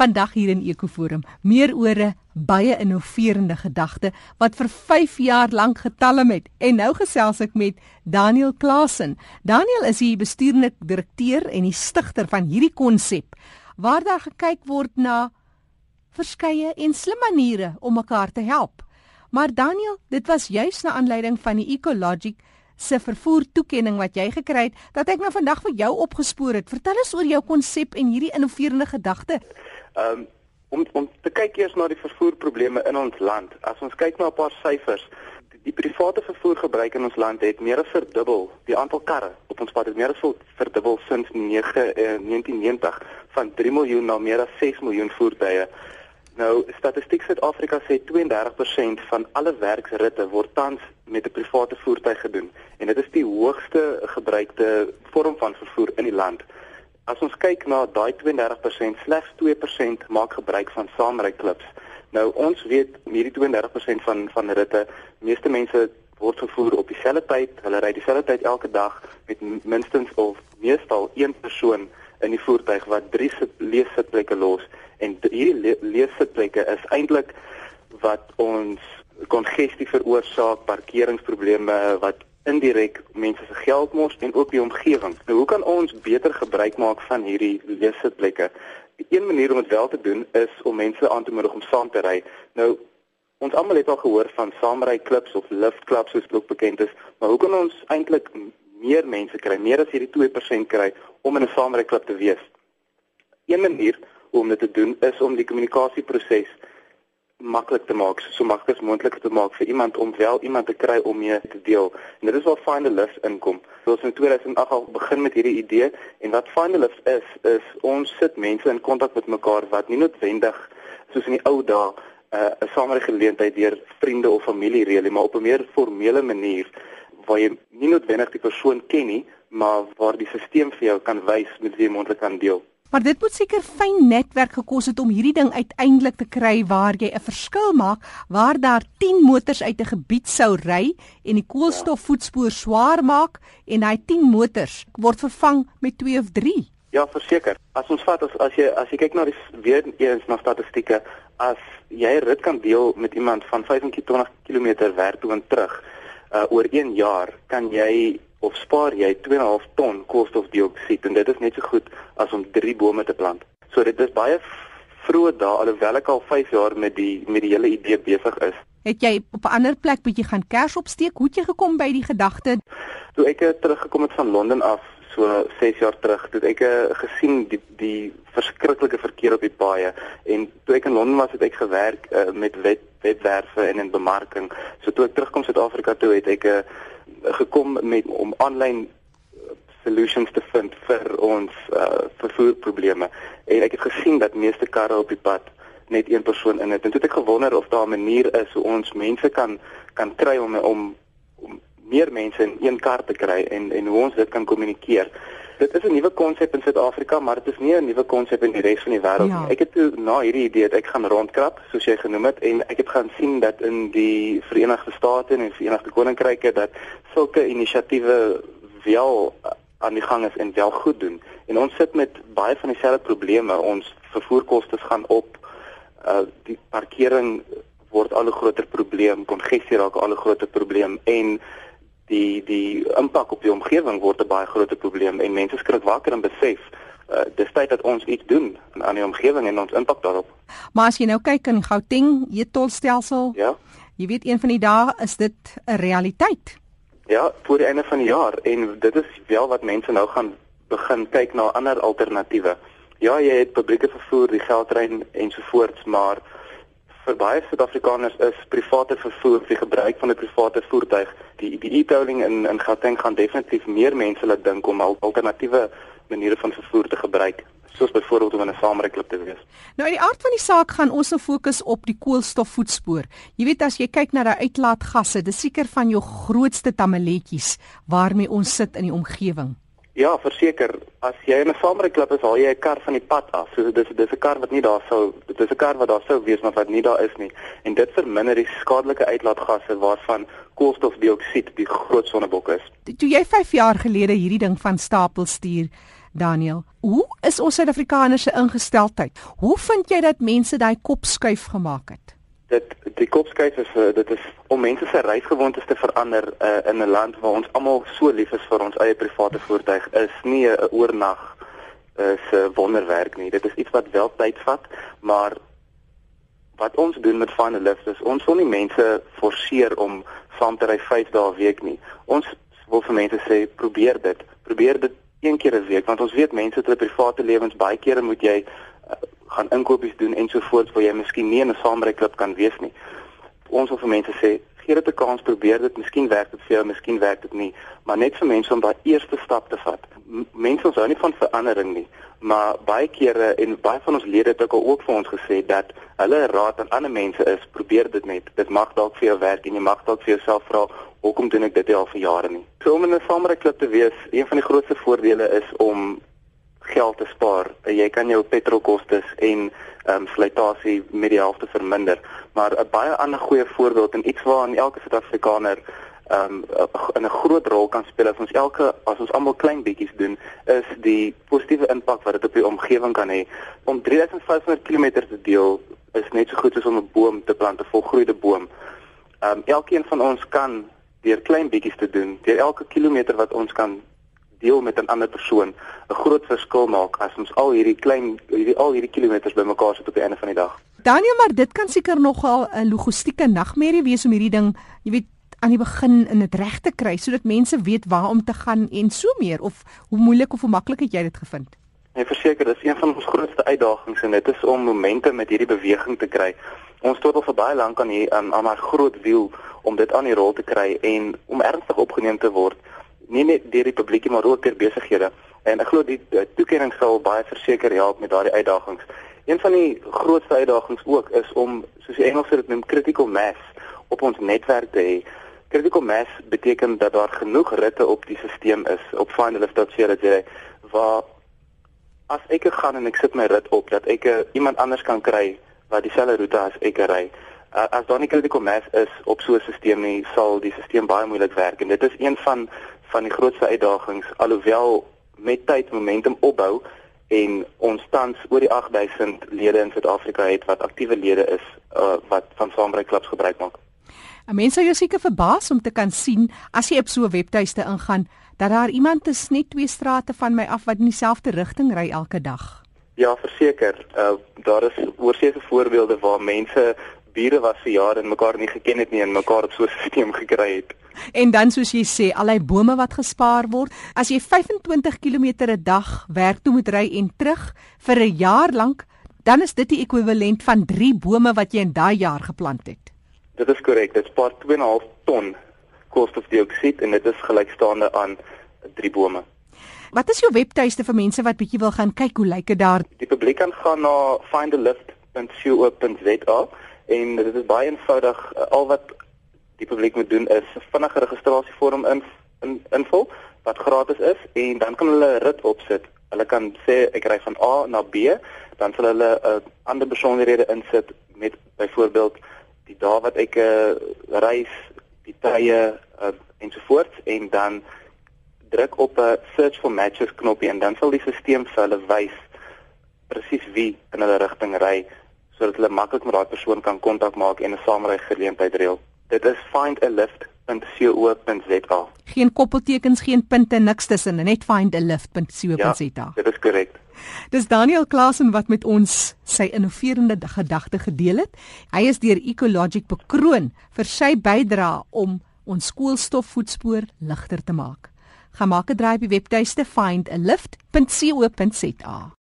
Vandag hier in Ekoforum, meer oor 'n baie innoverende gedagte wat vir 5 jaar lank getalm het. En nou gesels ek met Daniel Klasen. Daniel is die bestuurende direkteur en die stigter van hierdie konsep waar daar gekyk word na verskeie en slim maniere om mekaar te help. Maar Daniel, dit was juis na aanleiding van die Ecologic se vervoer toekenning wat jy gekry het dat ek nou vandag vir jou opgespoor het. Vertel ons oor jou konsep en hierdie innoverende gedagte. Um, om om te kyk eers na die vervoerprobleme in ons land. As ons kyk na 'n paar syfers, die, die private vervoergebruik in ons land het meer as verdubbel. Die aantal karre op ons pad het meer as verdubbel sedert 1990 van 3 miljoen na meer as 6 miljoen voertuie. Nou, Statistiek Suid-Afrika sê 32% van alle werksritte word tans met 'n private voertuig gedoen en dit is die hoogste gebruikte vorm van vervoer in die land. As ons kyk na daai 32%, slegs 2% maak gebruik van saamryklubs. Nou ons weet hierdie 32% van van ritte, meeste mense word vervoer op dieselfde tyd, hulle ry dieselfde tyd elke dag met minstens of meestal een persoon in die voertuig wat drie sit leessitplekke los en hierdie leessitplekke is eintlik wat ons kongestie veroorsaak, parkeringsprobleme wat indirek mense se geld mors en ook die omgewing. Nou hoe kan ons beter gebruik maak van hierdie leessitplekke? Een manier om dit wel te doen is om mense aan te moedig om saam te ry. Nou ons almal het al gehoor van saamry klubs of lift clubs soos ook bekend is, maar hoe kan ons eintlik meer mense kry, meer as hierdie 2% kry om in 'n saamry klub te wees? Een manier om dit te doen is om die kommunikasieproses maklik te maak, so maklik as moontlik te maak vir iemand om wel iemand te kry om mee te deel. En dit is waar Find a Lift inkom. Ons in 2008 al begin met hierdie idee en wat Find a Lift is, is ons sit mense in kontak met mekaar wat nie noodwendig soos in die ou dae uh, 'n uh, sameregeleentheid deur vriende of familie reël nie, maar op 'n meer formele manier waar jy nie noodwendig die persoon ken nie, maar waar die stelsel vir jou kan wys met wie jy moontlik kan deel. Maar dit moet seker fyn netwerk gekos het om hierdie ding uiteindelik te kry waar jy 'n verskil maak waar daar 10 motors uit 'n gebied sou ry en die koolstofvoetspoor swaar maak en daai 10 motors word vervang met 2 of 3. Ja, verseker. As ons vat as as jy as jy kyk na die weer eens na statistieke, as jy rit kan deel met iemand van 25 km werk toe en terug uh, oor 1 jaar, kan jy of spaar jy 2.5 ton koolstofdioksied en dit is net so goed as om 3 bome te plant. So dit is baie vroeg daar alhoewel ek al 5 jaar met die met die hele idee besig is. Het jy op 'n ander plek bietjie gaan kers opsteek? Hoe het jy gekom by die gedagte? Toe ek teruggekom het van Londen af so 6 jaar terug, het ek uh, gesien die die verskriklike verkeer op die paaie en toe ek in Londen was het ek gewerk uh, met wet webwerwe en in bemarking. So toe ek terugkom Suid-Afrika toe het ek 'n uh, eh, gekom met om aanlyn uh, solutions te vind vir ons uh, vervoerprobleme. En ek het gesien dat meeste karre op die pad net een persoon in het. En toe het ek gewonder of daar 'n manier is hoe ons mense kan kan kry om om om meer mense in een kar te kry en en hoe ons dit kan kommunikeer dit is 'n nuwe konsep in Suid-Afrika, maar dit is nie 'n nuwe konsep in die res van die wêreld ja. nie. Ek het toe na hierdie idee dat ek gaan rondkrap, soos jy genoem het, en ek het gaan sien dat in die Verenigde State en die Verenigde Koninkryke dat sulke inisiatiewe wel aan die gang is en wel goed doen. En ons sit met baie van dieselfde probleme. Ons vervoerkoste gaan op. Uh die parkering word al 'n groter probleem, kongestie raak al 'n groter probleem en die die impak op die omgewing word 'n baie groot probleem en mense skrik wakker en besef uh, dis tyd dat ons iets doen aan die omgewing en ons impak daarop. Maar as jy nou kyk in Gauteng, jy tolstelsel. Ja. Jy weet een van die dae is dit 'n realiteit. Ja, voor die einde van die jaar en dit is wel wat mense nou gaan begin kyk na ander alternatiewe. Ja, jy het publieke vervoer, die geldtrein ensovoorts, maar vir baie Suid-Afrikaners is private vervoer, die gebruik van 'n private voertuig, die die e-tolling in in Gauteng gaan definitief meer mense laat dink om alternatiewe maniere van vervoer te gebruik soos byvoorbeeld om in 'n saamryklub te wees. Nou in die aard van die saak gaan ons nou fokus op die koolstofvoetspoor. Jy weet as jy kyk na daai uitlaatgasse, dis seker van jou grootste tamaletjies waarmee ons sit in die omgewing. Ja, verseker, as jy in 'n saamryklub is, haal jy 'n kar van die pad af. So dis dis 'n kar wat nie daar sou dit is 'n kar wat daar sou wees maar wat nie daar is nie. En dit verminder die skadelike uitlaatgasse waarvan koolstofdioksied die groot sonnebok is. Toe jy 5 jaar gelede hierdie ding van stapel stuur, Daniel. Hoe is ons Suid-Afrikaners se ingesteldheid? Hoe vind jy dat mense daai kop skuif gemaak het? Dit die kopskuif is uh, dit is om mense se reisgewoontes te verander uh, in 'n land waar ons almal so lief is vir ons eie private voertuig is nie 'n oornag is 'n wonderwerk nie. Dit is iets wat wel tyd vat, maar wat ons doen met Final Lift is ons wil nie mense forceer om saam te ry 5 dae 'n week nie. Ons wil vir mense sê probeer dit. Probeer dit een keer 'n week want ons weet mense het hulle private lewens baie kere moet jy gaan inkopies doen ensovoorts waar jy miskien nie in 'n saamryklub kan wees nie. Ons wil vir mense sê gee dit 'n kans, probeer dit. Miskien werk dit vir jou, miskien werk dit nie, maar net vir mense om daai eerste stap te vat. M mense hou nie van verandering nie, maar baie kere en baie van ons lede het ook vir ons gesê dat hulle raad aan ander mense is, probeer dit net. Dit mag dalk vir jou werk en jy mag dalk vir jouself vra, hoekom doen ek dit al vir jare nie? So om in 'n saamryklub te wees, een van die grootste voordele is om geld te spaar. Jy kan jou petrolkostes en ehm um, slytasie met die helfte verminder. Maar 'n baie ander goeie voorbeeld en iets waaraan elke Suid-Afrikaner ehm um, 'n groot rol kan speel as ons elke as ons almal klein bietjies doen, is die positiewe impak wat dit op die omgewing kan hê. Om 3500 km te deel is net so goed as om 'n boom te plant, 'n volgroeide boom. Ehm um, elkeen van ons kan deur klein bietjies te doen, deur elke kilometer wat ons kan deel met 'n ander persoon 'n groot verskil maak as ons al hierdie klein hierdie al hierdie kilometers bymekaar sit op die einde van die dag. Daniel, maar dit kan seker nogal 'n logistieke nagmerrie wees om hierdie ding, jy weet, aan die begin in dit reg te kry sodat mense weet waar om te gaan en so meer of hoe moeilik of hoe maklik het jy dit gevind? Ek verseker, dis een van ons grootste uitdagings en dit is om momente met hierdie beweging te kry. Ons het al vir baie lank aan hier aan aan 'n groot wiel om dit aan die rol te kry en om ernstig opgeneem te word nie net deur die publiek maar ook deur besighede. En ek glo die toekenning sal baie verseker help met daardie uitdagings. Een van die grootste uitdagings ook is om soos die Engelse dit noem critical mass op ons netwerk te hê. Critical mass beteken dat daar genoeg ritte op die stelsel is op finalist.co.za waar as ek gaan en ek sit my rit op dat ek iemand anders kan kry wat dieselfde roete as ek ry. As daar nie critical mass is op so 'n stelsel nie, sal die stelsel baie moeilik werk en dit is een van van die grootste uitdagings alhoewel met tyd momentum opbou en ons tans oor die 8000 lede in Suid-Afrika het wat aktiewe lede is uh, wat van Saamry Klubs gebruik maak. Mense sou jou seker verbaas om te kan sien as jy op so 'n webtuiste ingaan dat daar iemand is net twee strate van my af wat in dieselfde rigting ry elke dag. Ja, verseker. Uh, daar is oorseese voorbeelde waar mense bure was vir jare en mekaar nie geken het nie en mekaar op so 'n stelsel gekry het. En dan soos jy sê, al die bome wat gespaar word, as jy 25 km 'n dag werk toe moet ry en terug vir 'n jaar lank, dan is dit die ekwivalent van 3 bome wat jy in daai jaar geplant het. Dit is korrek. Dit spaar 2.5 ton koolstofdioksied en dit is gelykstaande aan 3 bome. Wat is jou webtuiste vir mense wat bietjie wil gaan kyk hoe lyk dit daar? Die publiek kan gaan na findalift.co.za en dit is baie eenvoudig al wat die publiek moet doen is 'n vinnige registrasievorm in, in invul wat gratis is en dan kan hulle 'n rit opsit. Hulle kan sê ek ry van A na B, dan sal hulle 'n uh, ander besonderhede insit met byvoorbeeld die dae wat ek uh, reis, die tye uh, ensovoorts en dan druk op 'n search for matches knoppie en dan sal die stelsel vir hulle wys presies wie in hulle rigting ry sodat hulle maklik met daai persoon kan kontak maak en 'n saamry geleentheid reël. Dit is findalift.co.za. Geen koppeltekens, geen punte, niks tussen, net findalift.co.za. Ja, dit is korrek. Dis Daniel Klasen wat met ons sy innoverende gedagte gedeel het. Hy is deur Ecologic bekroon vir sy bydrae om ons skoolstofvoetspoor ligter te maak. Gemaak 'n draai op die webtuiste findalift.co.za.